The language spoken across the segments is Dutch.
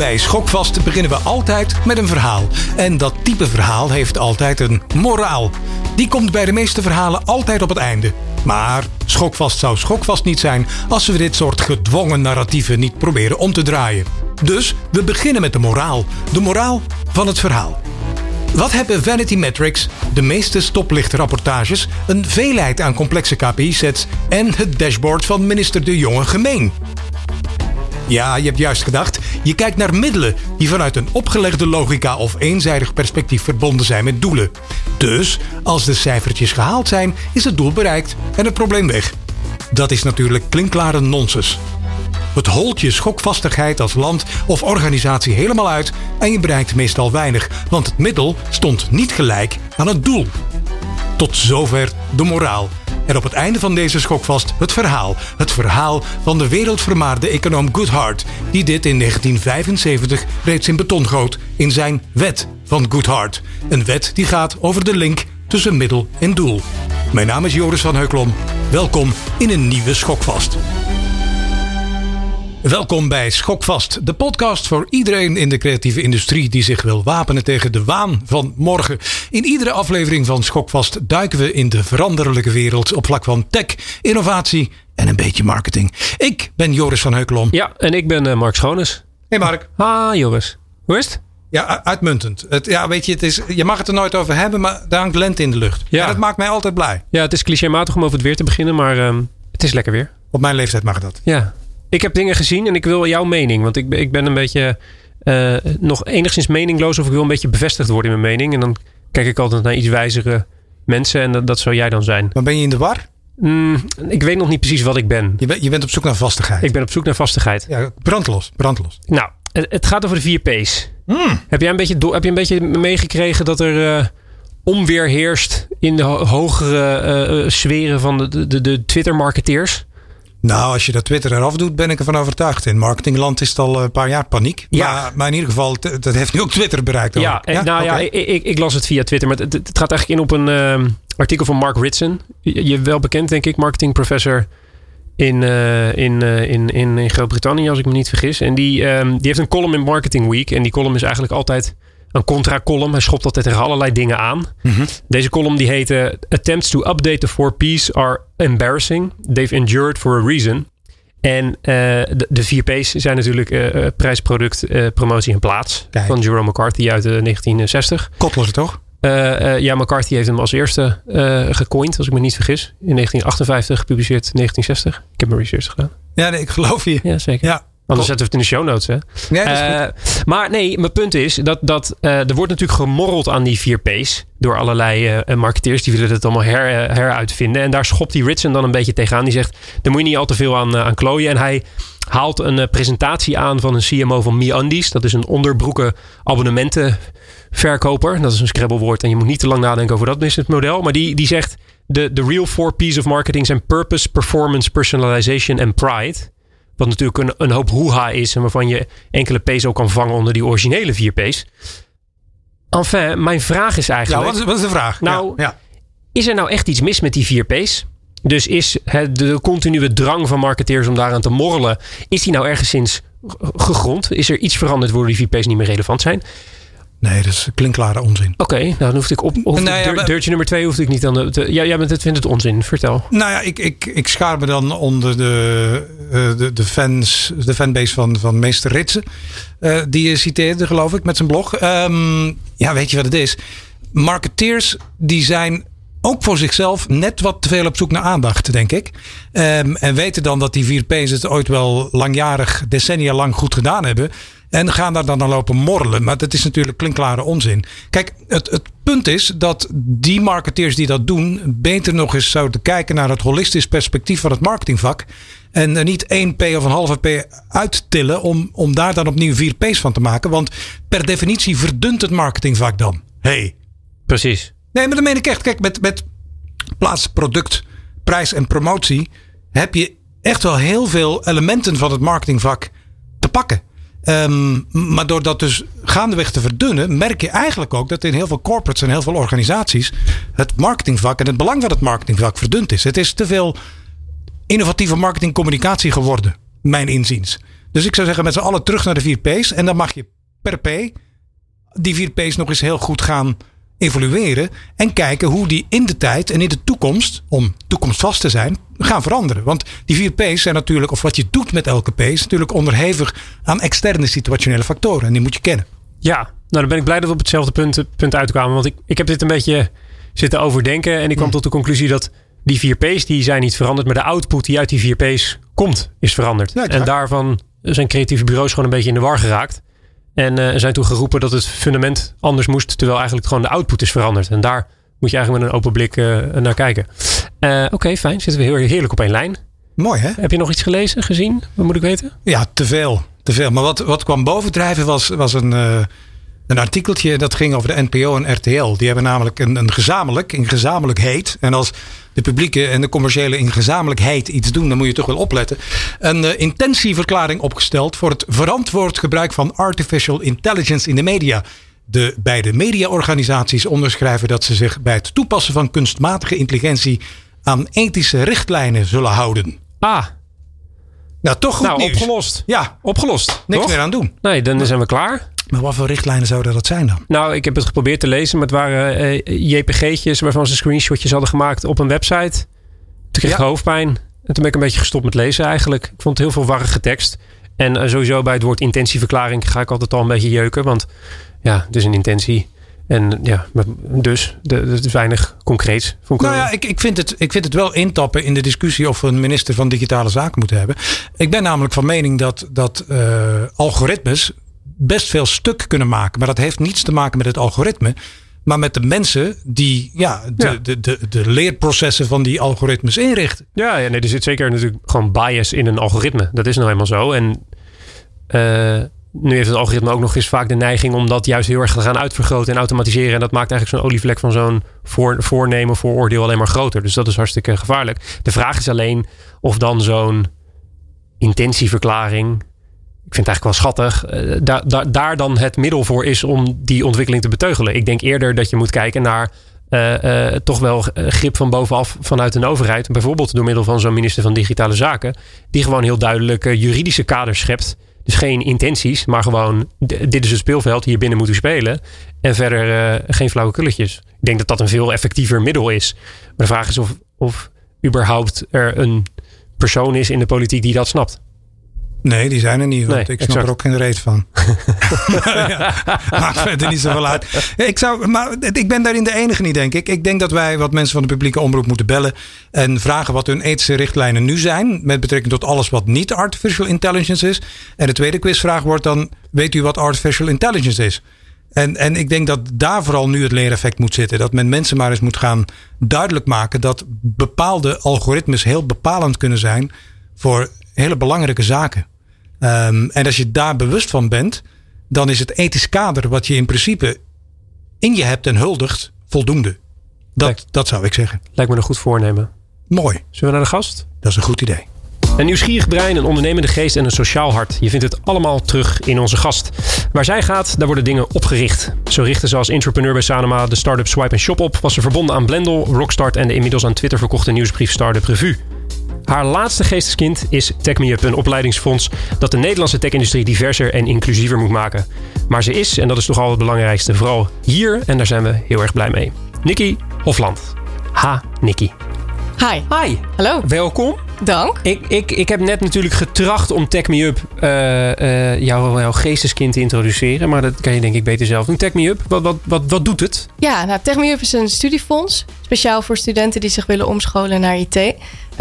Bij Schokvast beginnen we altijd met een verhaal. En dat type verhaal heeft altijd een moraal. Die komt bij de meeste verhalen altijd op het einde. Maar Schokvast zou Schokvast niet zijn als we dit soort gedwongen narratieven niet proberen om te draaien. Dus we beginnen met de moraal. De moraal van het verhaal. Wat hebben Vanity Metrics, de meeste stoplichtrapportages, een veelheid aan complexe KPI-sets en het dashboard van minister De Jonge gemeen? Ja, je hebt juist gedacht. Je kijkt naar middelen die vanuit een opgelegde logica of eenzijdig perspectief verbonden zijn met doelen. Dus als de cijfertjes gehaald zijn, is het doel bereikt en het probleem weg. Dat is natuurlijk klinkklare nonsens. Het holt je schokvastigheid als land of organisatie helemaal uit en je bereikt meestal weinig, want het middel stond niet gelijk aan het doel. Tot zover de moraal. En op het einde van deze schokvast het verhaal. Het verhaal van de wereldvermaarde econoom Goodhart, die dit in 1975 reeds in beton goot in zijn wet van Goodhart. Een wet die gaat over de link tussen middel en doel. Mijn naam is Joris van Heuklom. Welkom in een nieuwe schokvast. Welkom bij Schokvast, de podcast voor iedereen in de creatieve industrie die zich wil wapenen tegen de waan van morgen. In iedere aflevering van Schokvast duiken we in de veranderlijke wereld op vlak van tech, innovatie en een beetje marketing. Ik ben Joris van Heukelom. Ja, en ik ben uh, Mark Schoones. Hey Mark. Ah, Joris. Hoe is het? Ja, uitmuntend. Het, ja, weet je, het is, je mag het er nooit over hebben, maar daar hangt lente in de lucht. Ja. En dat maakt mij altijd blij. Ja, het is clichématig om over het weer te beginnen, maar uh, het is lekker weer. Op mijn leeftijd mag dat. Ja, ik heb dingen gezien en ik wil jouw mening. Want ik, ik ben een beetje uh, nog enigszins meningloos of ik wil een beetje bevestigd worden in mijn mening. En dan kijk ik altijd naar iets wijzere mensen en dat, dat zou jij dan zijn. Maar ben je in de war? Mm, ik weet nog niet precies wat ik ben. Je, ben. je bent op zoek naar vastigheid. Ik ben op zoek naar vastigheid. Ja, brandlos, brandlos. Nou, het gaat over de vier P's. Mm. Heb, jij een beetje, heb je een beetje meegekregen dat er uh, onweer heerst in de hogere uh, sferen van de, de, de Twitter-marketeers? Nou, als je dat Twitter eraf doet, ben ik ervan overtuigd. In marketingland is het al een paar jaar paniek. Ja. Maar, maar in ieder geval, dat heeft nu ook Twitter bereikt. Ja, ja, nou ja, ik, ik, ik, las het via Twitter. Maar het, het gaat eigenlijk in op een uh, artikel van Mark Ritson. Je, je, wel bekend, denk ik, marketingprofessor in, uh, in, uh, in, in, in Groot-Brittannië, als ik me niet vergis. En die, um, die heeft een column in Marketing Week. En die column is eigenlijk altijd een contra-column. Hij schopt altijd tegen allerlei dingen aan. Mm -hmm. Deze column die heette Attempts to update the four P's are embarrassing. They've endured for a reason. En uh, de, de, vier P's zijn natuurlijk uh, prijs, product, uh, promotie en plaats. Kijk. Van Jerome McCarthy uit 1960. Kotlos toch? ja, McCarthy heeft hem als eerste gecoind, als ik me niet vergis. In 1958 gepubliceerd, 1960. Ik heb mijn research gedaan. Ja, nee, ik geloof je. Ja, zeker. Ja. Anders zetten we het in de show notes. Hè? Nee, uh, maar nee, mijn punt is dat, dat uh, er wordt natuurlijk gemorreld aan die 4 P's. Door allerlei uh, marketeers. Die willen het allemaal her, heruitvinden. En daar schopt die Ritson dan een beetje tegenaan. Die zegt, daar moet je niet al te veel aan, aan klooien. En hij haalt een presentatie aan van een CMO van MeUndies. Dat is een onderbroeken abonnementenverkoper. Dat is een scrabblewoord. En je moet niet te lang nadenken over dat businessmodel. Maar die, die zegt, de, de real four P's of marketing zijn purpose, performance, personalization en pride. Wat natuurlijk een, een hoop hoeha is. En waarvan je enkele P's ook kan vangen onder die originele 4 P's. Enfin, mijn vraag is eigenlijk... Ja, wat is, wat is de vraag? Nou, ja, ja. is er nou echt iets mis met die 4 P's? Dus is het, de continue drang van marketeers om daaraan te morrelen... is die nou ergens gegrond? Is er iets veranderd waardoor die 4 P's niet meer relevant zijn? Nee, dat is klinkklare onzin. Oké, okay, nou dan hoef ik op. Nou ja, deurtje nummer twee hoef ik niet aan de. Te, ja, jij bent het vindt het onzin. Vertel. Nou ja, ik, ik, ik schaar me dan onder de, uh, de, de fans, de fanbase van, van meester Ritsen. Uh, die je citeerde, geloof ik, met zijn blog. Um, ja, weet je wat het is? Marketeers die zijn ook voor zichzelf net wat te veel op zoek naar aandacht, denk ik. Um, en weten dan dat die 4 P's het ooit wel langjarig, decennia lang goed gedaan hebben. En gaan daar dan aan lopen morrelen. Maar dat is natuurlijk klinkklare onzin. Kijk, het, het punt is dat die marketeers die dat doen, beter nog eens zouden kijken naar het holistisch perspectief van het marketingvak. En er niet 1 P of een halve P uittillen om, om daar dan opnieuw 4 P's van te maken. Want per definitie verdunt het marketingvak dan. hey. Precies. Nee, maar dat meen ik echt. Kijk, met, met plaats, product, prijs en promotie heb je echt wel heel veel elementen van het marketingvak te pakken. Um, maar door dat dus gaandeweg te verdunnen, merk je eigenlijk ook dat in heel veel corporates en heel veel organisaties het marketingvak en het belang van het marketingvak verdund is. Het is te veel innovatieve marketingcommunicatie geworden, mijn inziens. Dus ik zou zeggen met z'n allen terug naar de 4 P's. En dan mag je per P die 4 P's nog eens heel goed gaan evalueren. En kijken hoe die in de tijd en in de toekomst, om toekomstvast te zijn, gaan veranderen. Want die 4 P's zijn natuurlijk, of wat je doet met elke P, is natuurlijk onderhevig aan externe situationele factoren. En die moet je kennen. Ja, nou dan ben ik blij dat we op hetzelfde punt, punt uitkwamen. Want ik, ik heb dit een beetje zitten overdenken. En ik kwam tot de conclusie dat die 4 P's die zijn niet veranderd. Maar de output die uit die 4 P's komt, is veranderd. en daarvan zijn creatieve bureaus gewoon een beetje in de war geraakt. En uh, zijn toen geroepen dat het fundament anders moest. Terwijl eigenlijk gewoon de output is veranderd. En daar moet je eigenlijk met een open blik uh, naar kijken. Uh, Oké, fijn. Zitten we heel heerlijk op één lijn. Mooi hè? Heb je nog iets gelezen, gezien? Wat moet ik weten? Ja, te veel. Te veel. Maar wat, wat kwam bovendrijven was, was een, een artikeltje dat ging over de NPO en RTL. Die hebben namelijk een, een gezamenlijk, in gezamenlijk heet. En als de publieke en de commerciële in gezamenlijkheid iets doen, dan moet je toch wel opletten. Een uh, intentieverklaring opgesteld voor het verantwoord gebruik van artificial intelligence in de media. De beide mediaorganisaties onderschrijven dat ze zich bij het toepassen van kunstmatige intelligentie aan ethische richtlijnen zullen houden. Ah. Nou, toch goed nou, nieuws. opgelost. Ja. Opgelost. Niks toch? meer aan doen. Nee, dan zijn we klaar. Maar wat voor richtlijnen zouden dat zijn dan? Nou, ik heb het geprobeerd te lezen, maar het waren uh, JPG'tjes waarvan ze screenshotjes hadden gemaakt op een website. Toen kreeg ik ja. hoofdpijn. En toen ben ik een beetje gestopt met lezen eigenlijk. Ik vond heel veel warrige tekst. En uh, sowieso bij het woord intentieverklaring ga ik altijd al een beetje jeuken. Want ja, het is een intentie. En ja, dus er is weinig concreets. Nou ja, ik, ik, vind het, ik vind het wel intappen in de discussie of we een minister van Digitale Zaken moeten hebben. Ik ben namelijk van mening dat, dat uh, algoritmes best veel stuk kunnen maken. Maar dat heeft niets te maken met het algoritme. Maar met de mensen die ja, de, ja. De, de, de, leerprocessen van die algoritmes inrichten. Ja, ja nee, er zit zeker natuurlijk gewoon bias in een algoritme. Dat is nou helemaal zo. En uh, nu heeft het algoritme ook nog eens vaak de neiging om dat juist heel erg te gaan uitvergroten en automatiseren. En dat maakt eigenlijk zo'n olievlek van zo'n voor, voornemen, vooroordeel alleen maar groter. Dus dat is hartstikke gevaarlijk. De vraag is alleen of dan zo'n intentieverklaring ik vind het eigenlijk wel schattig, uh, daar, dan het middel voor is om die ontwikkeling te beteugelen. Ik denk eerder dat je moet kijken naar uh, uh, toch wel grip van bovenaf vanuit een overheid. Bijvoorbeeld door middel van zo'n minister van Digitale Zaken. Die gewoon heel duidelijk juridische kaders schept. Dus geen intenties, maar gewoon dit is het speelveld, hier binnen moet u spelen. En verder geen flauwekulletjes. Ik denk dat dat een veel effectiever middel is. Maar de vraag is of, of überhaupt er een persoon is in de politiek die dat snapt. Nee, die zijn er niet. Want nee, ik snap exact. er ook geen reet van. ja, maakt verder niet zoveel uit. Ik, zou, maar ik ben daarin de enige niet, denk ik. Ik denk dat wij wat mensen van de publieke omroep moeten bellen. En vragen wat hun ethische richtlijnen nu zijn. Met betrekking tot alles wat niet artificial intelligence is. En de tweede quizvraag wordt dan: Weet u wat artificial intelligence is? En, en ik denk dat daar vooral nu het leereffect moet zitten. Dat men mensen maar eens moet gaan duidelijk maken dat bepaalde algoritmes heel bepalend kunnen zijn voor hele belangrijke zaken. Um, en als je daar bewust van bent, dan is het ethisch kader wat je in principe in je hebt en huldigt voldoende. Dat, Lijkt, dat zou ik zeggen. Lijkt me een goed voornemen. Mooi. Zullen we naar de gast? Dat is een goed idee. Een nieuwsgierig brein, een ondernemende geest en een sociaal hart. Je vindt het allemaal terug in onze gast. Waar zij gaat, daar worden dingen opgericht. Zo richtte ze als entrepreneur bij Sanoma de start-up Swipe Shop op. Was ze verbonden aan Blendel, Rockstart en de inmiddels aan Twitter verkochte nieuwsbrief Startup Revue. Haar laatste geesteskind is TechMeUp, een opleidingsfonds dat de Nederlandse techindustrie diverser en inclusiever moet maken. Maar ze is, en dat is toch al het belangrijkste, vooral hier en daar zijn we heel erg blij mee. Nikki Hofland. Ha, Nikki. Hi. Hi. Hallo. Welkom. Dank. Ik, ik, ik heb net natuurlijk getracht om Tech Me Up uh, uh, jouw, jouw geesteskind te introduceren. Maar dat kan je denk ik beter zelf doen. Tech Me Up, wat, wat, wat, wat doet het? Ja, nou, Tech Me Up is een studiefonds. Speciaal voor studenten die zich willen omscholen naar IT. Uh,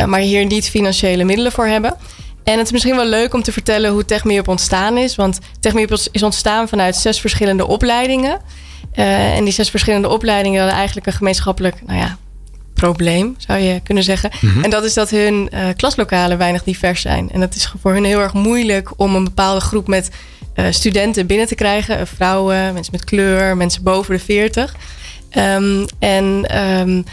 maar hier niet financiële middelen voor hebben. En het is misschien wel leuk om te vertellen hoe Tech Me Up ontstaan is. Want Tech Me Up is ontstaan vanuit zes verschillende opleidingen. en die zes verschillende opleidingen hadden eigenlijk een gemeenschappelijk... Nou ja, probleem, zou je kunnen zeggen. Mm-hmm. En dat is dat hun uh, klaslokalen weinig divers zijn. En dat is voor hun heel erg moeilijk om een bepaalde groep met uh, studenten binnen te krijgen. Uh, vrouwen, mensen met kleur, mensen boven de 40. Um, en um,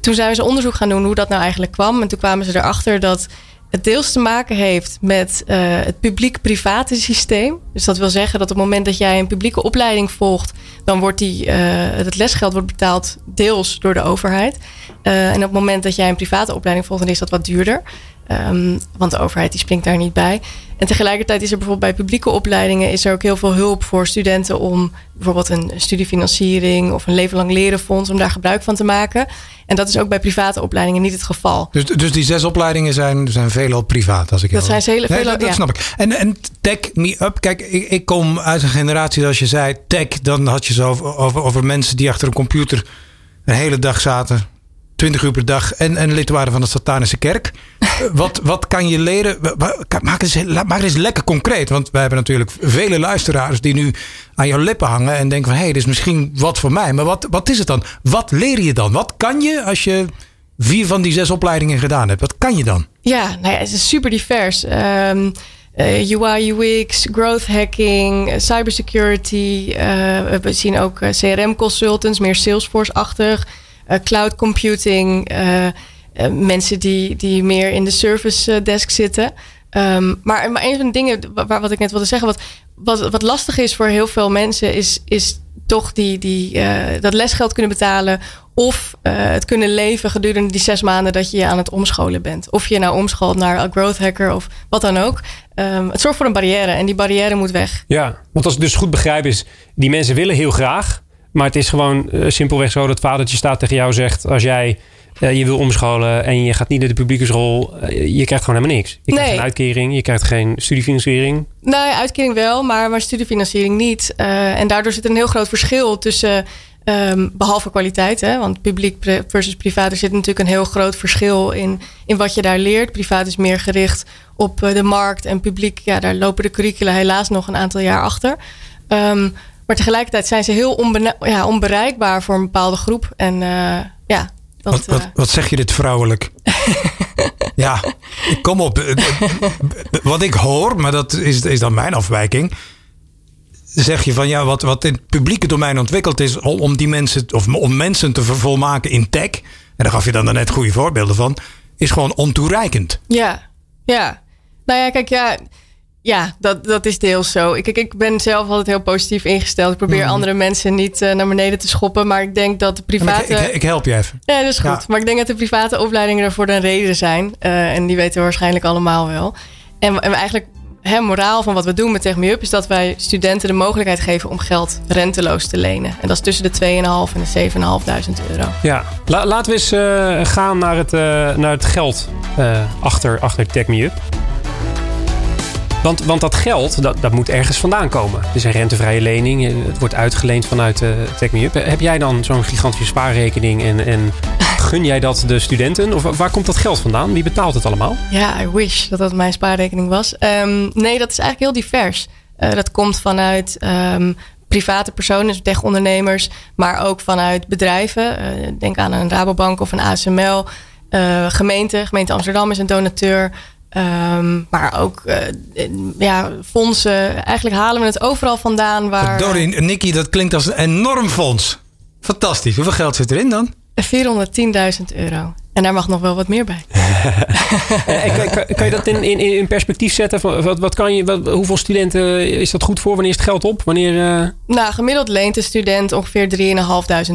toen zijn ze onderzoek gaan doen hoe dat nou eigenlijk kwam. En toen kwamen ze erachter dat het deels te maken heeft met uh, het publiek-private systeem. Dus dat wil zeggen dat op het moment dat jij een publieke opleiding volgt, dan wordt die, uh, het lesgeld wordt betaald deels door de overheid. Uh, en op het moment dat jij een private opleiding volgt, dan is dat wat duurder. Um, want de overheid die springt daar niet bij. En tegelijkertijd is er bijvoorbeeld bij publieke opleidingen is er ook heel veel hulp voor studenten om bijvoorbeeld een studiefinanciering of een leven lang leren fonds om daar gebruik van te maken. En dat is ook bij private opleidingen niet het geval. Dus, dus die zes opleidingen zijn, zijn veelal privaat, als ik Dat zijn ze hele Nee, veel. dat, dat ja. snap ik. En, en tech me up. Kijk, ik, ik kom uit een generatie, als je zei tech, dan had je zo over, over, over mensen die achter een computer een hele dag zaten. 20 uur per dag en, en lid waren van de Satanische Kerk. wat, wat kan je leren? Maak eens, maak eens lekker concreet. Want wij hebben natuurlijk vele luisteraars die nu aan jouw lippen hangen en denken van hé, hey, dit is misschien wat voor mij. Maar wat, wat is het dan? Wat leer je dan? Wat kan je als je vier van die zes opleidingen gedaan hebt? Wat kan je dan? Ja, nou ja, het is super divers. Ehm eh, UI, UX, growth hacking, eh, cybersecurity. eh, we zien ook eh, CRM consultants, meer Salesforce-achtig. Eh, cloud computing. eh, eh, mensen die, die meer in de service desk zitten. Ehm, maar, maar een van de dingen waar, wat ik net wilde zeggen, wat, wat, lastig is voor heel veel mensen, is, is toch die, die, dat lesgeld kunnen betalen. Of het kunnen leven gedurende die zes maanden dat je je aan het omscholen bent. Of je nou omscholt naar een growth hacker of wat dan ook. Ehm, het zorgt voor een barrière en die barrière moet weg. Ja, want als ik dus goed begrijp is, die mensen willen heel graag. Maar het is gewoon eh, simpelweg zo dat vadertje staat tegen jou zegt... als jij eh, je wil omscholen en je gaat niet naar de publiekersrol... eh, je krijgt gewoon helemaal niks. Je krijgt Nee. geen uitkering, je krijgt geen studiefinanciering. Ja, uitkering wel, maar, maar studiefinanciering niet. En daardoor zit een heel groot verschil tussen, ehm, behalve kwaliteit, hè, want publiek versus privaat, er zit natuurlijk een heel groot verschil in, in wat je daar leert. Privaat is meer gericht op de markt en publiek, ja, daar lopen de curricula helaas nog een aantal jaar achter. Ehm, maar tegelijkertijd zijn ze heel ja, onbereikbaar voor een bepaalde groep. En eh, ja, dat, Wat, wat, eh, wat zeg je dit vrouwelijk? ja, kom op. Eh, Wat ik hoor, maar dat is, is dan mijn afwijking. Zeg je van ja, wat, wat in het publieke domein ontwikkeld is om, om die mensen, of om mensen te vervolmaken in tech. En daar gaf je dan net goede voorbeelden van. Is gewoon ontoereikend. Ja, ja. Nou ja, kijk, ja, ja dat, dat is deels zo. Ik, ik, ik ben zelf altijd heel positief ingesteld. Ik probeer andere mensen niet eh, naar beneden te schoppen. Maar ik denk dat de private... Ik, ik, ik help je even. ja, dat is goed. Ja. Maar ik denk dat de private opleidingen ervoor een reden zijn. Eh, en die weten we waarschijnlijk allemaal wel. En, en eigenlijk, hè, moraal van wat we doen met Tech Me Up... is dat wij studenten de mogelijkheid geven om geld renteloos te lenen. En dat is tussen de 2.500 en de 7.500 euro. Ja, La- laten we eens eh, gaan naar het, naar het geld achter, achter Tech Me Up. Want, want dat geld, dat, dat moet ergens vandaan komen. Het is een rentevrije lening. eh, Het wordt uitgeleend vanuit Me Up. Heb jij dan zo'n gigantische spaarrekening en, en gun jij dat de studenten? Of waar komt dat geld vandaan? Wie betaalt het allemaal? Ja, I wish dat dat mijn spaarrekening was. Ehm, nee, dat is eigenlijk heel divers. Eh, dat komt vanuit ehm, private personen, dus tech-ondernemers, maar ook vanuit bedrijven. Denk aan een Rabobank of een ASML. Gemeente, gemeente Amsterdam is een donateur. Ehm, maar ook eh, ja, fondsen. Eigenlijk halen we het overal vandaan waar. Dorien, Nicky, dat klinkt als een enorm fonds. Fantastisch. Hoeveel geld zit erin dan? 410.000 euro. En daar mag nog wel wat meer bij. Eh, kan, kan- kan je dat in, in, in perspectief zetten? Wat, wat kan je, wat, hoeveel studenten is dat goed voor? Wanneer is het geld op? Wanneer... eh, Nou, gemiddeld leent de student ongeveer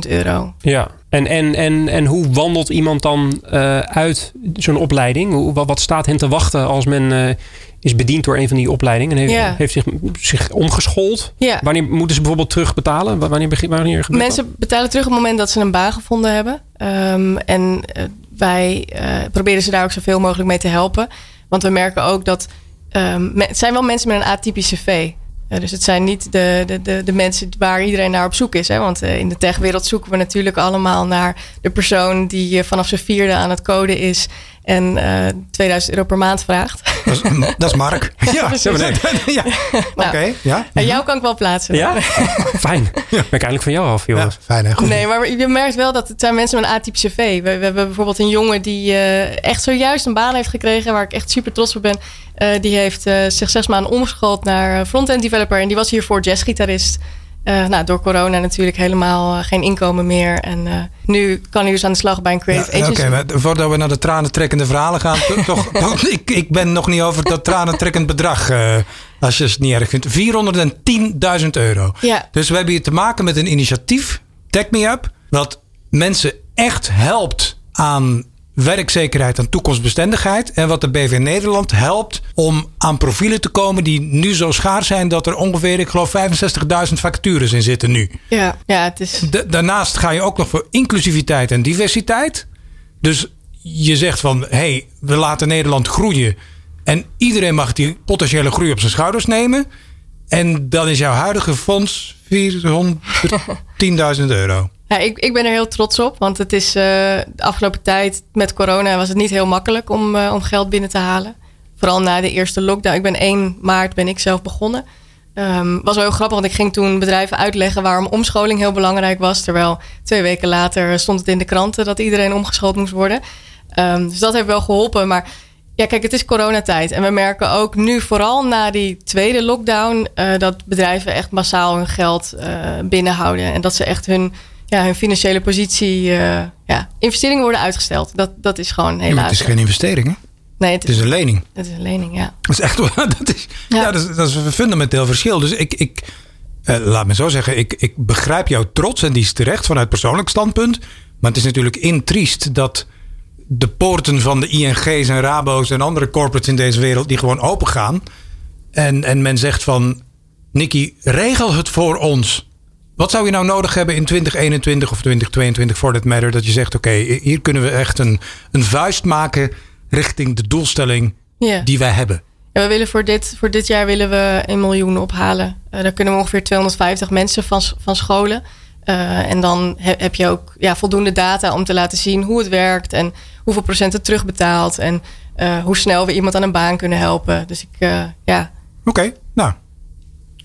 3.500 euro. Ja, en, en, en, en hoe wandelt iemand dan eh, uit zo'n opleiding? Hoe, wat, wat staat hen te wachten als men eh, is bediend door een van die opleidingen en heeft, Ja. heeft zich, zich omgeschoold? Ja. Wanneer moeten ze bijvoorbeeld terugbetalen? Wa- Wanneer, wanneer gebeurt Mensen betalen terug op het moment dat ze een baan gevonden hebben. Ehm, en eh, wij proberen ze daar ook zoveel mogelijk mee te helpen. Want we merken ook dat ehm, het zijn wel mensen met een atypische cv. Dus het zijn niet de, de, de, de mensen waar iedereen naar op zoek is. Hè? Want eh, in de techwereld zoeken we natuurlijk allemaal naar de persoon die eh, vanaf zijn vierde aan het coden is en eh 2000 euro per maand vraagt. Dat is, dat is Mark. Ja, ja, nee. ja. Oké, ja. En jou kan ik wel plaatsen. Ja? Fijn. Ben ik eindelijk van jou af, Ja, jongens. fijn hè. Goed. Nee, maar je merkt wel dat het zijn mensen met een atypische cv. We, we hebben bijvoorbeeld een jongen die eh, echt zojuist een baan heeft gekregen, waar ik echt super trots op ben. Eh, die heeft eh, zich zes maanden omgeschoold naar eh, front-end developer en die was hiervoor jazzgitarist. Eh, nou, door corona natuurlijk helemaal eh, geen inkomen meer. En eh, nu kan hij dus aan de slag bij een Ja, creative Oké, maar voordat we naar de tranentrekkende verhalen gaan, to- toch, toch, ik, ik ben nog niet over dat tranentrekkend bedrag, als je het niet erg vindt. 410.000 euro. Ja. Dus we hebben hier te maken met een initiatief, Tech Me Up, wat mensen echt helpt aan werkzekerheid en toekomstbestendigheid. En wat de BV Nederland helpt om aan profielen te komen die nu zo schaars zijn dat er ongeveer, ik geloof, 65.000 vacatures in zitten nu. Ja, ja het is. daarnaast ga je ook nog voor inclusiviteit en diversiteit. Dus je zegt van hé, hey, we laten Nederland groeien. En iedereen mag die potentiële groei op zijn schouders nemen. En dan is jouw huidige fonds 410.000 euro. Ja, ik, ik ben er heel trots op. Want het is uh, de afgelopen tijd met corona was het niet heel makkelijk om, uh, om geld binnen te halen. Vooral na de eerste lockdown. Ik ben 1 maart ben ik zelf begonnen. Um, was wel heel grappig, want ik ging toen bedrijven uitleggen waarom omscholing heel belangrijk was. Terwijl twee weken later stond het in de kranten dat iedereen omgeschoold moest worden. Um, dus dat heeft wel geholpen. Maar ja, kijk, het is coronatijd. En we merken ook nu, vooral na die tweede lockdown, uh, dat bedrijven echt massaal hun geld binnenhouden. En dat ze echt hun, ja, hun financiële positie, uh, ja, investeringen worden uitgesteld. Dat, dat is gewoon helaas. Ja, het is geen investering, hè? Nee, het is, het is, een lening. Het is een lening, ja. Dat is echt dat is, ja. ja dat, is, dat, is, een fundamenteel verschil. Dus ik, ik laat me zo zeggen, ik, ik begrijp jouw trots en die is terecht vanuit persoonlijk standpunt. Maar het is natuurlijk intriest dat de poorten van de ING's en Rabo's en andere corporates in deze wereld die gewoon open gaan. En, en men zegt van, Nicky, regel het voor ons. Wat zou je nou nodig hebben in 2021 of 2022 voor dat matter? Dat je zegt, oké, hier kunnen we echt een, een vuist maken richting de doelstelling yeah. die wij hebben. Ja, we willen voor dit, voor dit jaar willen we een miljoen ophalen. Uh, daar kunnen we ongeveer 250 mensen van, van scholen. Uh, en dan heb je ook ja, voldoende data om te laten zien hoe het werkt en hoeveel procent het terugbetaalt en uh, hoe snel we iemand aan een baan kunnen helpen. Dus ik, ja. Oké, okay, nou.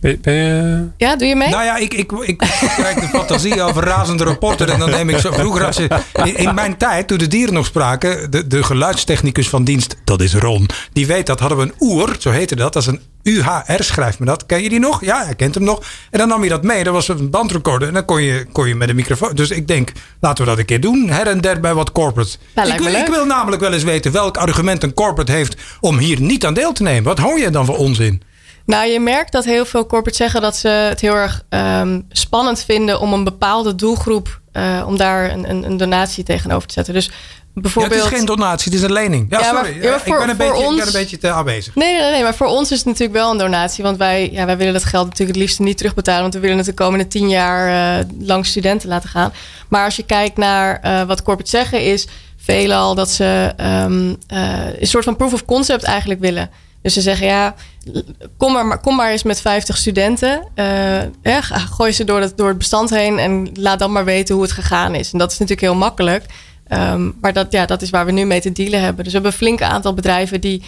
Ben, ben je... Ja, doe je mee? Nou ja, ik, ik, ik, krijg de fantasie over razende reporter. En dan neem ik zo vroeger als je, in, in, mijn tijd, toen de dieren nog spraken, de, de geluidstechnicus van dienst, dat is Ron. Die weet dat hadden we een oer, zo heette dat. Dat is een UHR, schrijft me dat. Ken je die nog? Ja, hij kent hem nog. En dan nam je dat mee. Dat was een bandrecorder. En dan kon je, kon je met een microfoon. Dus ik denk, laten we dat een keer doen. Her en der bij wat corporates. Ik wil, ik wil namelijk wel eens weten welk argument een corporate heeft om hier niet aan deel te nemen. Wat hou je dan voor onzin? Nou, je merkt dat heel veel corporates zeggen dat ze het heel erg um, spannend vinden om een bepaalde doelgroep, uh, om daar een, een, een, donatie tegenover te zetten. Dus bijvoorbeeld. Ja, het is geen donatie, het is een lening. Ja, ja sorry. Maar, ja, voor, ik, ben een beetje, ons... ik ben een beetje te aanwezig. Nee, nee, nee, maar voor ons is het natuurlijk wel een donatie. Want wij, ja, wij willen dat geld natuurlijk het liefst niet terugbetalen. Want we willen het de komende tien jaar uh, lang studenten laten gaan. Maar als je kijkt naar uh, wat corporates zeggen, is veelal dat ze um, een soort van proof of concept eigenlijk willen. Dus ze zeggen ja, kom maar, kom maar eens met 50 studenten. Uh, ja, gooi ze door het, door het bestand heen en laat dan maar weten hoe het gegaan is. En dat is natuurlijk heel makkelijk. Um, maar dat, ja, dat is waar we nu mee te dealen hebben. Dus we hebben een flink aantal bedrijven die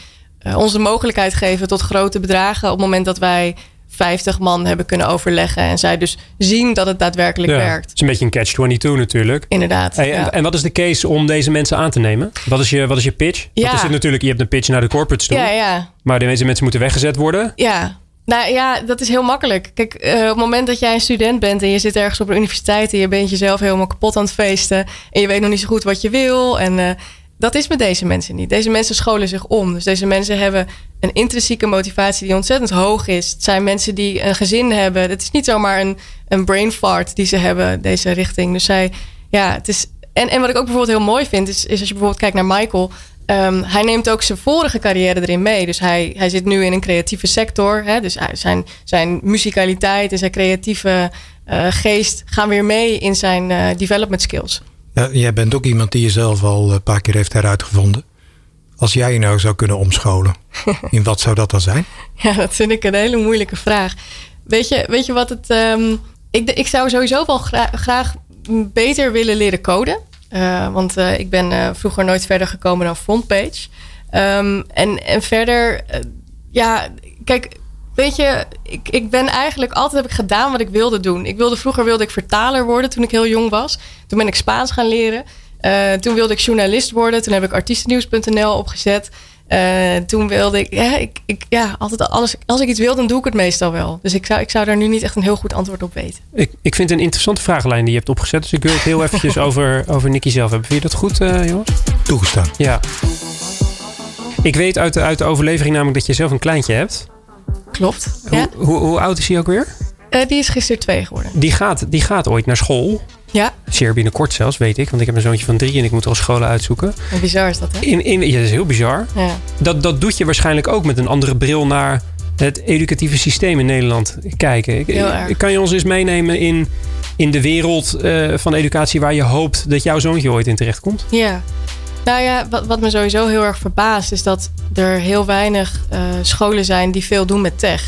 uh, ons de mogelijkheid geven tot grote bedragen. op het moment dat wij 50 man hebben kunnen overleggen. En zij dus zien dat het daadwerkelijk ja, werkt. Het is een beetje een catch-22 natuurlijk. Inderdaad. Hey, en, en, wat is de case om deze mensen aan te nemen? Wat is je, wat is je pitch? Ja. Want is het natuurlijk, je hebt een pitch naar de corporates toe. Ja, ja. Maar deze mensen moeten weggezet worden. Ja. Nou ja, dat is heel makkelijk. Kijk, uh, op het moment dat jij een student bent en je zit ergens op een universiteit en je bent jezelf helemaal kapot aan het feesten en je weet nog niet zo goed wat je wil en uh, dat is met deze mensen niet. Deze mensen scholen zich om. Dus deze mensen hebben een intrinsieke motivatie die ontzettend hoog is. Het zijn mensen die een gezin hebben. Het is niet zomaar een, een brain fart die ze hebben, deze richting. Dus zij, ja, het is. En, en wat ik ook bijvoorbeeld heel mooi vind, is, is als je bijvoorbeeld kijkt naar Michael. Um, hij neemt ook zijn vorige carrière erin mee. Dus hij, hij zit nu in een creatieve sector. Hè? Dus zijn, zijn muzikaliteit en zijn creatieve uh, geest gaan weer mee in zijn uh, development skills. Ja, jij bent ook iemand die jezelf al een paar keer heeft heruitgevonden. Als jij je nou zou kunnen omscholen, in wat zou dat dan zijn? Ja, dat vind ik een hele moeilijke vraag. Weet je, weet je wat het. Um, ik, ik zou sowieso wel graag, graag beter willen leren coden. Uh, want uh, ik ben uh, vroeger nooit verder gekomen dan frontpage. Um, en, en verder, ja, kijk, Weet je, ik, ik ben eigenlijk altijd heb ik gedaan wat ik wilde doen. Ik wilde, vroeger wilde ik vertaler worden toen ik heel jong was. Toen ben ik Spaans gaan leren. Uh, toen wilde ik journalist worden. Toen heb ik artiestennieuws.nl opgezet. Uh, toen wilde ik, ja, ik, ik, ja, altijd alles. Als ik iets wil, dan doe ik het meestal wel. Dus ik zou, ik zou daar nu niet echt een heel goed antwoord op weten. Ik, ik vind een interessante vragenlijn die je hebt opgezet. Dus ik wil het heel eventjes over, over Nicky zelf hebben. Vind je dat goed, uh, jongens? Toegestaan. Ja. Ik weet uit de, uit de overlevering namelijk dat je zelf een kleintje hebt. Klopt. Hoe, ja. hoe, hoe, oud is hij ook weer? Uh, die is gisteren twee geworden. Die gaat, die gaat ooit naar school. Ja. Zeer binnenkort zelfs, weet ik. Want ik heb een zoontje van drie en ik moet al scholen uitzoeken. En bizar is dat, hè? In, in, ja, dat is heel bizar. Ja. Dat, dat doet je waarschijnlijk ook met een andere bril naar het educatieve systeem in Nederland kijken. Ik- Heel erg. Kan je ons eens meenemen in, in de wereld eh, van educatie waar je hoopt dat jouw zoontje ooit in terechtkomt? Ja. Nou ja, wat, wat me sowieso heel erg verbaast is dat er heel weinig eh, scholen zijn die veel doen met tech.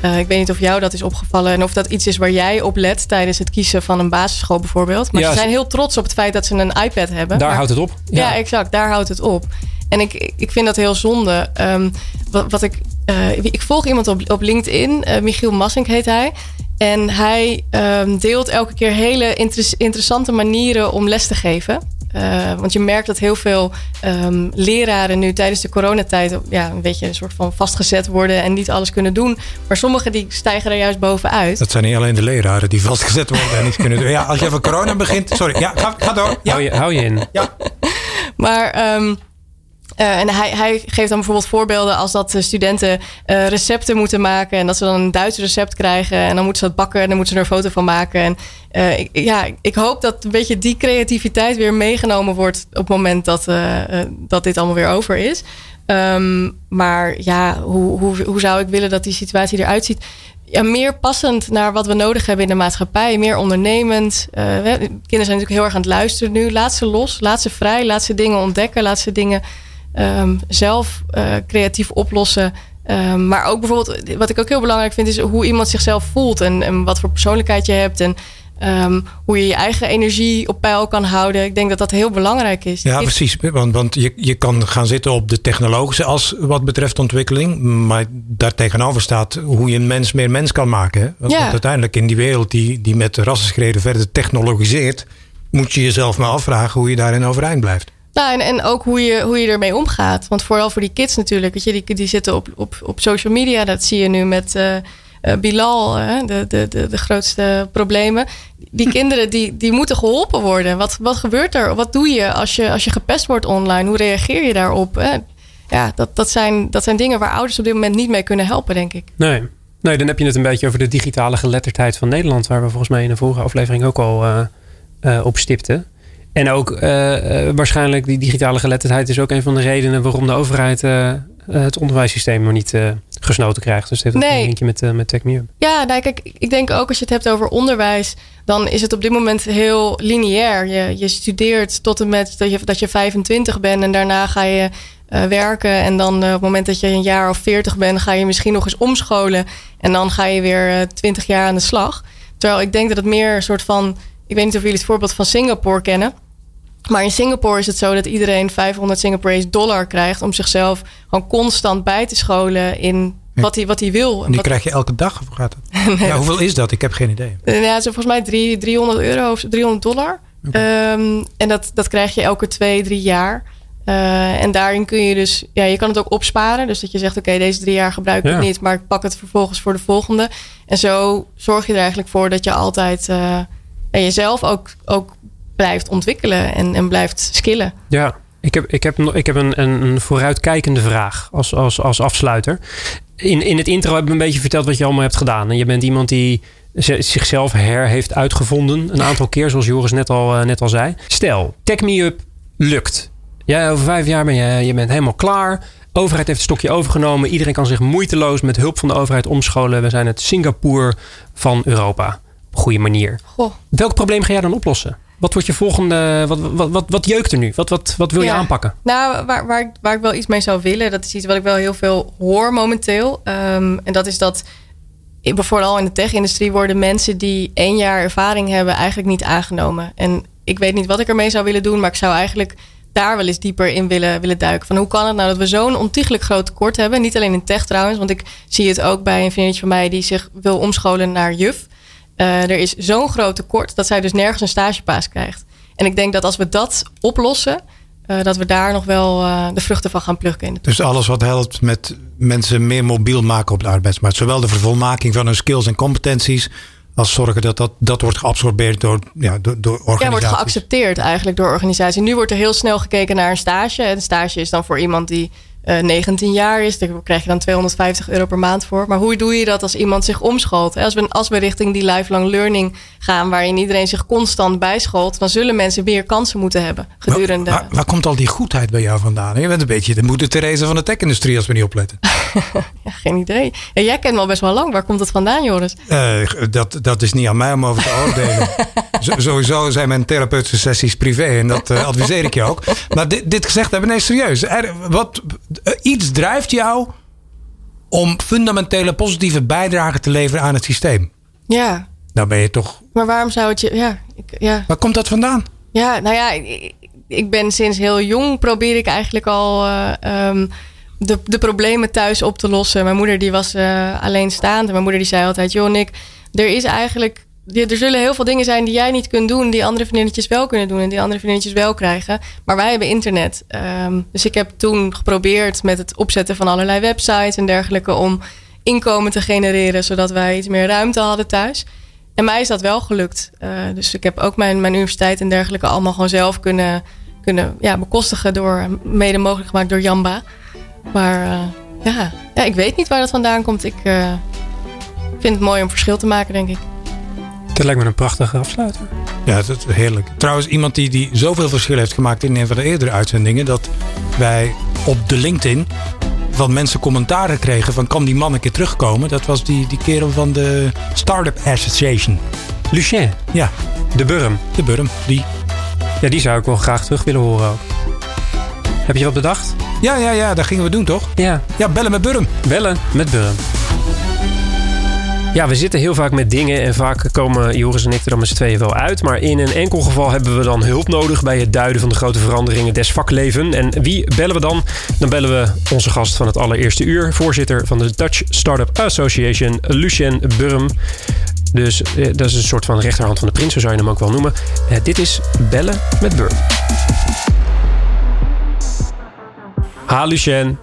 Eh, ik weet niet of jou dat is opgevallen en of dat iets is waar jij op let tijdens het kiezen van een basisschool bijvoorbeeld. Maar Ja, ze zijn heel trots op het feit dat ze een iPad hebben. Daar Maar- houdt het op. ja. exact. Daar houdt het op. En ik, ik vind dat heel zonde. Ehm, wat, wat ik, eh, ik volg iemand op, op LinkedIn, Michiel Massink heet hij. En hij ehm, deelt elke keer hele interes- interessante manieren om les te geven. Eh, want je merkt dat heel veel ehm, leraren nu tijdens de coronatijd ja, een beetje een soort van vastgezet worden en niet alles kunnen doen. Maar sommigen die stijgen er juist bovenuit. Dat zijn niet alleen de leraren die vastgezet worden en niet kunnen doen. Ja, als je van corona begint. Sorry, ja, ga, ga door. Ja, Hou, je, hou je in. ja. Maar ehm, eh, en hij, hij geeft dan bijvoorbeeld voorbeelden als dat de studenten eh, recepten moeten maken. En dat ze dan een Duits recept krijgen. En dan moeten ze dat bakken en dan moeten ze er een foto van maken. En eh, ik, ja, ik hoop dat een beetje die creativiteit weer meegenomen wordt op het moment dat, dat dit allemaal weer over is. Ehm, maar ja, hoe, hoe, hoe zou ik willen dat die situatie eruit ziet? Ja, meer passend naar wat we nodig hebben in de maatschappij. Meer ondernemend. Kinderen zijn natuurlijk heel erg aan het luisteren nu. Laat ze los, laat ze vrij, laat ze dingen ontdekken. Laat ze dingen ehm, zelf eh, creatief oplossen. Ehm, maar ook bijvoorbeeld, wat ik ook heel belangrijk vind, is hoe iemand zichzelf voelt. En, en wat voor persoonlijkheid je hebt. En ehm, hoe je je eigen energie op peil kan houden. Ik denk dat dat heel belangrijk is. Ja, precies. Want, want je, je kan gaan zitten op de technologische as wat betreft ontwikkeling. Maar daartegenover staat hoe je een mens meer mens kan maken. Hè? Want, Ja. want uiteindelijk in die wereld die, die met rassenschreden verder technologiseert... moet je jezelf maar afvragen hoe je daarin overeind blijft. Nou, en, en ook hoe je, hoe je ermee omgaat. Want vooral voor die kids natuurlijk. Weet je, die, die zitten op, op, op social media. Dat zie je nu met eh, eh, Bilal, hè, de, de, de, de grootste problemen. Die kinderen die, die moeten geholpen worden. Wat, wat gebeurt er? Wat doe je als, je als je gepest wordt online? Hoe reageer je daarop? Hè? Ja, dat, dat, zijn, dat zijn dingen waar ouders op dit moment niet mee kunnen helpen, denk ik. Nee. nee, dan heb je het een beetje over de digitale geletterdheid van Nederland. Waar we volgens mij in de vorige aflevering ook al eh, eh, op stipten. En ook eh, eh, waarschijnlijk die digitale geletterdheid is ook een van de redenen waarom de overheid eh, het onderwijssysteem nog niet eh, gesnoten krijgt. Dus het heeft ook Nee. een linkje met, eh met TechMe. Ja, nou, kijk, ik denk ook als je het hebt over onderwijs, dan is het op dit moment heel lineair. Je, je studeert tot en met dat je, dat je 25 bent en daarna ga je werken. En dan op het moment dat je een jaar of 40 bent, ga je misschien nog eens omscholen. En dan ga je weer eh, 20 jaar aan de slag. Terwijl ik denk dat het meer een soort van. Ik weet niet of jullie het voorbeeld van Singapore kennen. Maar in Singapore is het zo dat iedereen 500 Singaporese dollar krijgt om zichzelf gewoon constant bij te scholen in wat hij, wat hij wil. En die wat, krijg je elke dag, of gaat het? Ja, hoeveel is dat? Ik heb geen idee. Eh, Ja, het is volgens mij drie, 300 euro of 300 dollar. Ehm, en dat, dat krijg je elke twee, drie jaar. Eh, en daarin kun je dus, ja, je kan het ook opsparen. Dus dat je zegt, oké, deze drie jaar gebruik ik Ja. niet, maar ik pak het vervolgens voor de volgende. En zo zorg je er eigenlijk voor dat je altijd eh, ja, jezelf ook, ook blijft ontwikkelen en, en blijft skillen. Ja, ik heb, ik heb, ik heb een, een, vooruitkijkende vraag als, als, als afsluiter. In, in het intro heb ik een beetje verteld wat je allemaal hebt gedaan. En je bent iemand die zichzelf her heeft uitgevonden. Een aantal keer, zoals Joris net al, eh, net al zei. Stel, Tech Me Up lukt. Ja, over vijf jaar ben je, je bent helemaal klaar. overheid heeft het stokje overgenomen. Iedereen kan zich moeiteloos met hulp van de overheid omscholen. We zijn het Singapore van Europa. Op een goede manier. Goh. Welk probleem ga jij dan oplossen? Wat wordt je volgende. Wat, wat, wat, wat jeukt er nu? Wat, wat, wat wil je Ja. aanpakken? Nou, waar, waar, ik- waar ik wel iets mee zou willen, dat is iets wat ik wel heel veel hoor momenteel. Ehm, en dat is dat vooral in de tech-industrie worden mensen die één jaar ervaring hebben eigenlijk niet aangenomen. En ik weet niet wat ik ermee zou willen doen, maar ik zou eigenlijk daar wel eens dieper in willen, willen duiken. Van hoe kan het nou dat we zo'n ontiegelijk groot tekort hebben? Niet alleen in tech trouwens, want ik zie het ook bij een vriendje van mij die zich wil omscholen naar juf. Eh, er is zo'n groot tekort dat zij dus nergens een stagepaas krijgt. En ik denk dat als we dat oplossen, eh, dat we daar nog wel eh, de vruchten van gaan plukken. In de Dus alles wat helpt met mensen meer mobiel maken op de arbeidsmarkt. Zowel de vervolmaking van hun skills en competenties. Als zorgen dat dat, dat wordt geabsorbeerd door, ja, door, door organisaties. Ja, wordt geaccepteerd eigenlijk door organisaties. Nu wordt er heel snel gekeken naar een stage. En een stage is dan voor iemand die 19 jaar is. Daar krijg je dan 250 euro per maand voor. Maar hoe doe je dat als iemand zich omscholt? Als we, als we richting die lifelong learning gaan, waarin iedereen zich constant bijscholt, dan zullen mensen meer kansen moeten hebben gedurende. Waar, waar, komt al die goedheid bij jou vandaan? Je bent een beetje de moeder Therese van de tech-industrie als we niet opletten. ja, geen idee. Ja, jij kent me al best wel lang. Waar komt het vandaan, Joris? Uh, dat, dat is niet aan mij om over te oordelen. sowieso zijn mijn therapeutische sessies privé en dat uh, adviseer ik je ook. Maar dit, dit gezegd hebben, nee, serieus. Er, wat, uh, iets drijft jou om fundamentele positieve bijdrage te leveren aan het systeem. Ja. Nou ben je toch. Maar waarom zou het je. Ja, ik, ja. Waar komt dat vandaan? Ja, nou ja, ik, ik ben sinds heel jong probeer ik eigenlijk al. Uh, um, de, de problemen thuis op te lossen. Mijn moeder die was uh, alleenstaand. En mijn moeder die zei altijd... joh Nick, er is eigenlijk... Er zullen heel veel dingen zijn die jij niet kunt doen... die andere vriendinnetjes wel kunnen doen... en die andere vriendinnetjes wel krijgen. Maar wij hebben internet. Um, dus ik heb toen geprobeerd met het opzetten van allerlei websites en dergelijke... om inkomen te genereren... zodat wij iets meer ruimte hadden thuis. En mij is dat wel gelukt. Uh, dus ik heb ook mijn, mijn universiteit en dergelijke... allemaal gewoon zelf kunnen, kunnen ja, bekostigen... door mede mogelijk gemaakt door Jamba... Maar uh, ja. ja, ik weet niet waar dat vandaan komt. Ik uh, vind het mooi om verschil te maken, denk ik. Dat lijkt me een prachtige afsluiter. Ja, dat is heerlijk. Trouwens, iemand die, die zoveel verschil heeft gemaakt in een van de eerdere uitzendingen... dat wij op de LinkedIn van mensen commentaren kregen van... kan die man een keer terugkomen? Dat was die, die kerel van de Startup Association. Lucien? Ja. De Burm? De Burm, die. Ja, die zou ik wel graag terug willen horen ook. Heb je wat bedacht? Ja, ja, ja, dat gingen we doen toch? Ja. Ja, bellen met Burm. Bellen met Burm. Ja, we zitten heel vaak met dingen en vaak komen Joris en ik er dan met z'n tweeën wel uit. Maar in een enkel geval hebben we dan hulp nodig bij het duiden van de grote veranderingen des vakleven. En wie bellen we dan? Dan bellen we onze gast van het allereerste uur, voorzitter van de Dutch Startup Association, Lucien Burm. Dus eh, dat is een soort van rechterhand van de prins, zo zou je hem ook wel noemen. Eh, dit is Bellen met Burm. Ha, Lucien.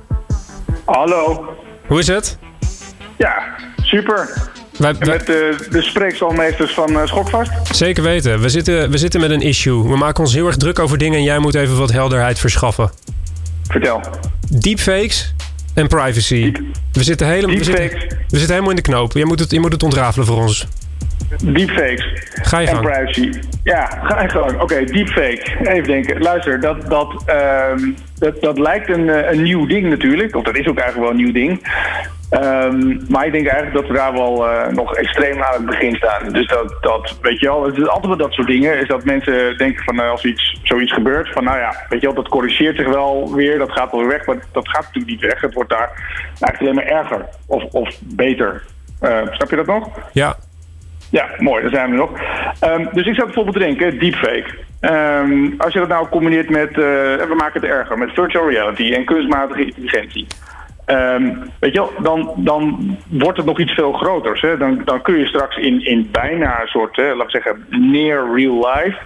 Hallo. Hoe is het? Ja, super. Wij, en met de, de van uh, Schokvast? Zeker weten. We zitten, we zitten met een issue. We maken ons heel erg druk over dingen en jij moet even wat helderheid verschaffen. Vertel. Deepfakes en privacy. Deep, we, zitten helemaal, we, zitten, we zitten helemaal in de knoop. Je moet het, je moet het ontrafelen voor ons. Deepfakes. Ga je en gang. privacy. Ja, ga je gang. Oké, okay, deepfake. Even denken. Luister, dat, dat, um, dat, dat lijkt een, een nieuw ding natuurlijk. Of dat is ook eigenlijk wel een nieuw ding. Um, maar ik denk eigenlijk dat we daar wel uh, nog extreem aan het begin staan. Dus dat, dat weet je wel, het is altijd wel dat soort dingen. Is dat mensen denken van uh, als iets, zoiets gebeurt, van nou ja, weet je wel, dat corrigeert zich wel weer. Dat gaat wel weer weg, maar dat gaat natuurlijk niet weg. Het wordt daar eigenlijk alleen maar erger of, of beter. Uh, snap je dat nog? Ja. Ja, mooi, daar zijn we nog. Um, dus ik zou bijvoorbeeld denken, deepfake. Um, als je dat nou combineert met, uh, we maken het erger, met virtual reality en kunstmatige intelligentie. Um, weet je wel, dan, dan wordt het nog iets veel groters. Hè? Dan, dan kun je straks in, in bijna een soort, hè, laten we zeggen, near real life...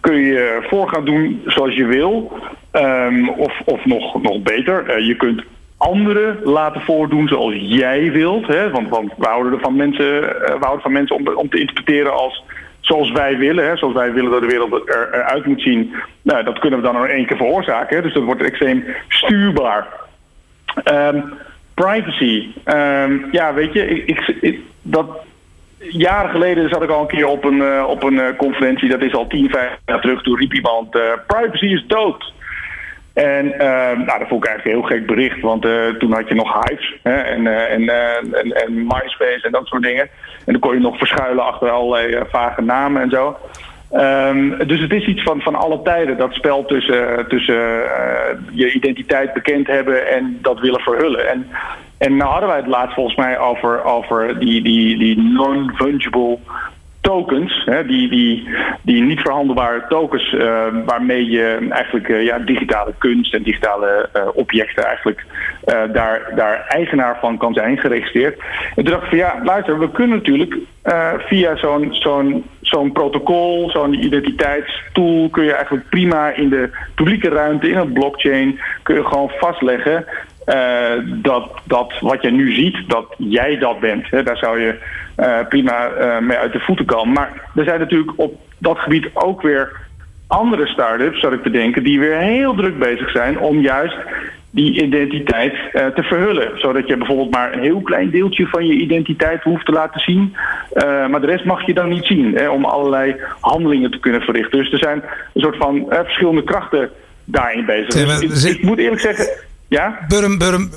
kun je voor gaan doen zoals je wil. Um, of of nog, nog beter, uh, je kunt anderen laten voordoen zoals jij wilt. Hè? Want, want we houden er van mensen, uh, we houden van mensen om, om te interpreteren als zoals wij willen. Hè? Zoals wij willen dat de wereld er, eruit moet zien. Nou, dat kunnen we dan nog één keer veroorzaken. Dus dat wordt extreem stuurbaar. Um, privacy. Um, ja, weet je, ik, ik, dat, jaren geleden zat ik al een keer op een, uh, op een uh, conferentie, dat is al 10, 15 jaar terug. Toen riep iemand: uh, privacy is dood. En nou, dat vond ik eigenlijk een heel gek bericht, want toen had je nog Hives hè, en, en, en, en MySpace en dat soort dingen. En dan kon je nog verschuilen achter allerlei vage namen en zo. Um, dus het is iets van, van alle tijden, dat spel tussen, tussen uh, je identiteit bekend hebben en dat willen verhullen. En, en nou hadden wij het laatst volgens mij over, over die, die, die non-fungible tokens, hè, die, die, die niet verhandelbare tokens, uh, waarmee je eigenlijk uh, ja, digitale kunst en digitale uh, objecten eigenlijk daar, daar eigenaar van kan zijn, geregistreerd. En toen dacht ik van ja, luister, we kunnen natuurlijk via zo'n zo'n zo'n protocol, zo'n identiteitstool, kun je eigenlijk prima in de publieke ruimte, in een blockchain, kun je gewoon vastleggen uh, dat, dat wat je nu ziet, dat jij dat bent. Hè, daar zou je uh, prima uh, mee uit de voeten komen. Maar er zijn natuurlijk op dat gebied ook weer andere start-ups, zou ik te denken, die weer heel druk bezig zijn om juist die identiteit uh, te verhullen. Zodat je bijvoorbeeld maar een heel klein deeltje van je identiteit hoeft te laten zien. Uh, maar de rest mag je dan niet zien. Hè, om allerlei handelingen te kunnen verrichten. Dus er zijn een soort van uh, verschillende krachten daarin bezig. Ja, dus ik, ik, moet eerlijk zeggen. Ja? Burm, Burm,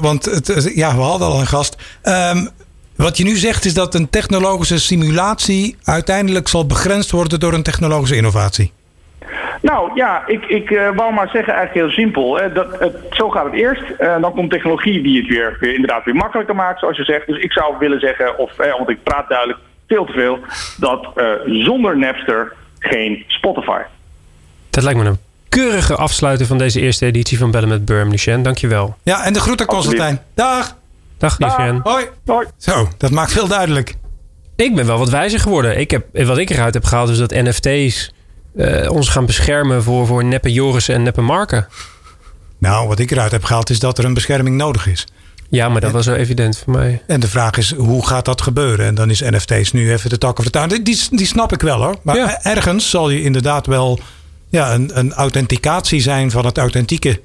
want het, ja, we hadden al een gast. Um, wat je nu zegt is dat een technologische simulatie uiteindelijk zal begrensd worden door een technologische innovatie. Nou ja, ik, ik uh, wou maar zeggen eigenlijk heel simpel. Hè, dat, het, zo gaat het eerst. Uh, dan komt technologie die het weer, weer, inderdaad weer makkelijker maakt, zoals je zegt. Dus ik zou willen zeggen, of eh, want ik praat duidelijk veel te veel, dat uh, zonder Napster geen Spotify. Dat lijkt me een keurige afsluiten van deze eerste editie van Bellen met Burm, Lucien. Dankjewel. Ja, en de groeten Constantijn. Dag! Dag, Lucien. Hoi. Hoi. Zo, dat maakt veel duidelijk. Ik ben wel wat wijzer geworden. Ik heb, wat ik eruit heb gehaald is dat NFT's uh, ons gaan beschermen voor, voor neppe Joris en neppe Marken. Nou, wat ik eruit heb gehaald is dat er een bescherming nodig is. Ja, maar dat en, was zo evident voor mij. En de vraag is, hoe gaat dat gebeuren? En dan is NFT's nu even de tak of de tuin. Die, die snap ik wel hoor. Maar ja. ergens zal je inderdaad wel ja, een, een authenticatie zijn van het authentieke.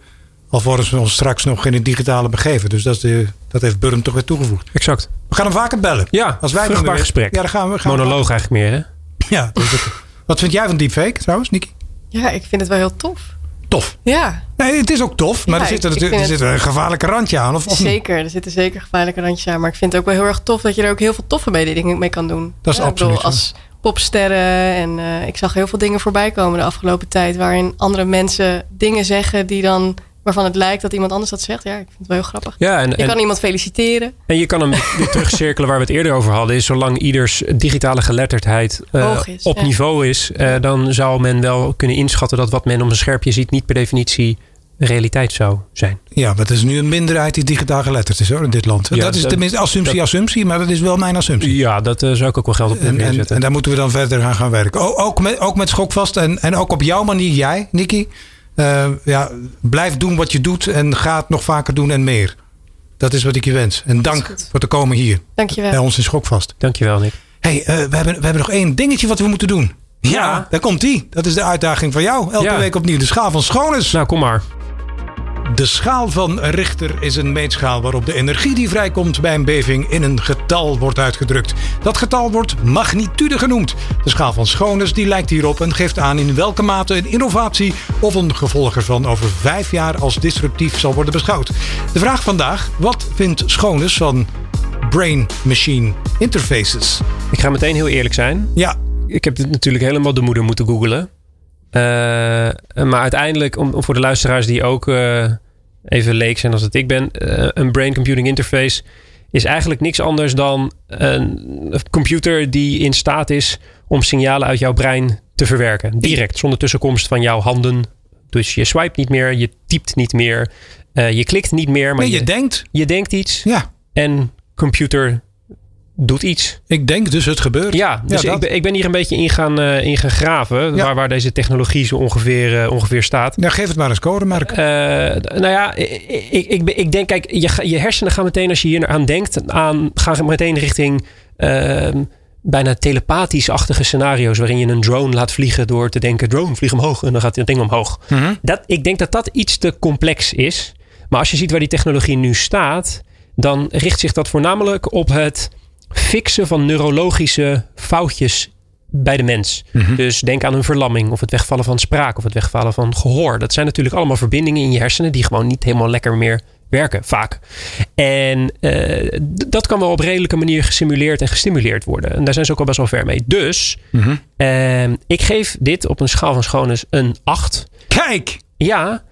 Alvorens we ons straks nog in het digitale begeven. Dus dat, is de, dat heeft Burm toch weer toegevoegd. Exact. We gaan hem vaker bellen. Ja, Als wij vruchtbaar gesprek. Ja, dan gaan we, gaan Monoloog we eigenlijk meer hè? Ja, dus het, wat vind jij van deepfake trouwens, Niki? Ja, ik vind het wel heel tof. Tof? Ja. Nee, het is ook tof, maar Ja, er zit, er, er zit een gevaarlijke randje aan. Of, of? Zeker, er zitten zeker gevaarlijke randjes aan. Maar ik vind het ook wel heel erg tof dat je er ook heel veel toffe mee- dingen mee kan doen. Dat is Ja, ik absoluut bedoel, Als popsterren. En eh, ik zag heel veel dingen voorbij komen de afgelopen tijd. Waarin andere mensen dingen zeggen die dan, waarvan het lijkt dat iemand anders dat zegt. Ja, ik vind het wel heel grappig. Ja, en, Je en, kan iemand feliciteren. en je kan hem weer terugcirkelen waar we het eerder over hadden. Is zolang ieders digitale geletterdheid Hoog is, op ja. niveau is, eh, dan zou men wel kunnen inschatten dat wat men op een scherpje ziet niet per definitie realiteit zou zijn. Ja, maar het is nu een minderheid die digitaal geletterd is hoor, in dit land. Ja, dat is dat- tenminste assumptie, assumptie, maar dat is wel mijn assumptie. Ja, dat eh, zou ik ook wel geld op En, en, neerzetten. en daar moeten we dan verder aan gaan werken. O- ook, met, ook met schokvast en, en ook op jouw manier, jij, Nicky. Eh, ja, blijf doen wat je doet en ga het nog vaker doen en meer. Dat is wat ik je wens. En dank voor te komen hier Dankjewel. bij ons in Schokvast. Dankjewel, Nick. hey, eh, we, hebben, we hebben nog één dingetje wat we moeten doen. Ja, Ja. daar komt die. Dat is de uitdaging van jou. Elke Ja. week opnieuw. De schaal van Schoones. Nou, kom maar. De schaal van Richter is een meetschaal waarop de energie die vrijkomt bij een beving in een getal wordt uitgedrukt. Dat getal wordt magnitude genoemd. De schaal van Schoones die lijkt hierop en geeft aan in welke mate een innovatie of een gevolg ervan over vijf jaar als disruptief zal worden beschouwd. De vraag vandaag, wat vindt Schoones van brain-machine interfaces? Ik ga meteen heel eerlijk zijn. Ja, Ik heb dit natuurlijk helemaal de moeder moeten googlen. Eh, maar uiteindelijk, om, om voor de luisteraars die ook eh, even leek zijn als dat ik ben, eh, een brain computing interface is eigenlijk niks anders dan een computer die in staat is om signalen uit jouw brein te verwerken. Direct, zonder tussenkomst van jouw handen. Dus je swipe niet meer, je typt niet meer, eh, je klikt niet meer, maar nee, je, je denkt. je denkt iets Ja, en computer doet iets. ik denk dus het gebeurt. Ja, dus ik, ben, ik ben hier een beetje in gaan, eh, in gaan graven. Ja. Waar, waar deze technologie zo ongeveer, eh, ongeveer staat. Nou, geef het maar eens code, Mark. Eh, nou ja, ik, ik, ik, denk, kijk, je, je hersenen gaan meteen, als je hier aan denkt, aan, gaan meteen richting ehm, bijna telepathisch-achtige scenario's. Waarin je een drone laat vliegen door te denken: drone, vlieg omhoog. En dan gaat het ding omhoog. Mhm. Dat, ik denk dat dat iets te complex is. Maar als je ziet waar die technologie nu staat, dan richt zich dat voornamelijk op het fixen van neurologische foutjes bij de mens. Dus denk aan een verlamming of het wegvallen van spraak of het wegvallen van gehoor. Dat zijn natuurlijk allemaal verbindingen in je hersenen die gewoon niet helemaal lekker meer werken, vaak. En eh, dat kan wel op redelijke manier gesimuleerd en gestimuleerd worden. En daar zijn ze ook al best wel ver mee. Dus Mhm. ehm, ik geef dit op een schaal van schoonheid een 8. Kijk! Ja,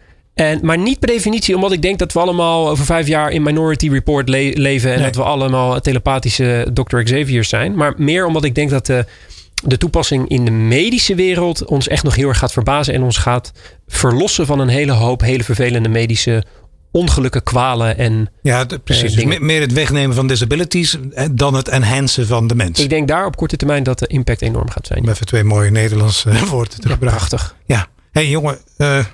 en, maar niet per definitie omdat ik denk dat we allemaal over vijf jaar in Minority Report le- leven. En Nee. dat we allemaal telepathische Dr. Xavier's zijn. Maar meer omdat ik denk dat de, de toepassing in de medische wereld ons echt nog heel erg gaat verbazen. En ons gaat verlossen van een hele hoop hele vervelende medische ongelukken, kwalen. En Ja, precies. Dus meer het wegnemen van disabilities eh, dan het enhancen van de mens. ik denk daar op korte termijn dat de impact enorm gaat zijn. Om even twee mooie Nederlandse woorden te Ja, gebruiken. prachtig. Ja. Hé hey, jongen, eh,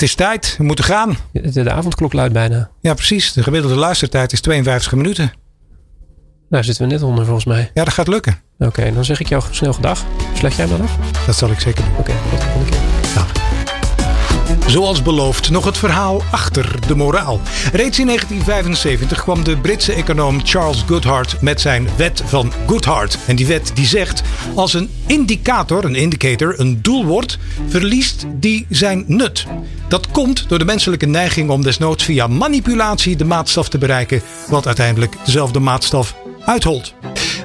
het is tijd. We moeten gaan. De, de avondklok luidt bijna. Ja, precies. De gemiddelde luistertijd is 52 minuten. Daar zitten we net onder volgens mij. Ja, dat gaat lukken. Oké, dan zeg ik jou snel gedag. Sluit jij dan af? Dat zal ik zeker doen. Oké, tot de volgende keer. Dag. Zoals beloofd nog het verhaal achter de moraal. Reeds in 1975 kwam de Britse econoom Charles Goodhart met zijn wet van Goodhart. En die wet die zegt: als een indicator, een indicator, een doel wordt, verliest die zijn nut. Dat komt door de menselijke neiging om desnoods via manipulatie de maatstaf te bereiken, wat uiteindelijk dezelfde maatstaf uitholt.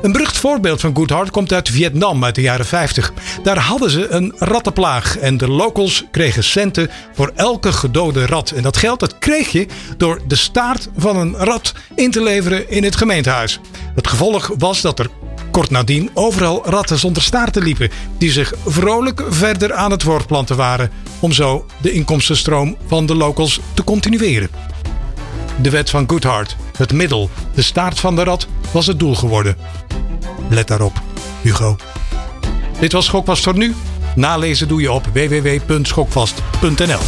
Een berucht voorbeeld van Goodhart komt uit Vietnam uit de jaren 50. Daar hadden ze een rattenplaag en de locals kregen centen voor elke gedode rat. En dat geld dat kreeg je door de staart van een rat in te leveren in het gemeentehuis. Het gevolg was dat er kort nadien overal ratten zonder staarten liepen, die zich vrolijk verder aan het voortplanten waren om zo de inkomstenstroom van de locals te continueren. De wet van Goodhart, het middel, de staart van de rat, was het doel geworden. Let daarop, Hugo. Dit was Schokvast voor nu. Nalezen doe je op www.schokvast.nl.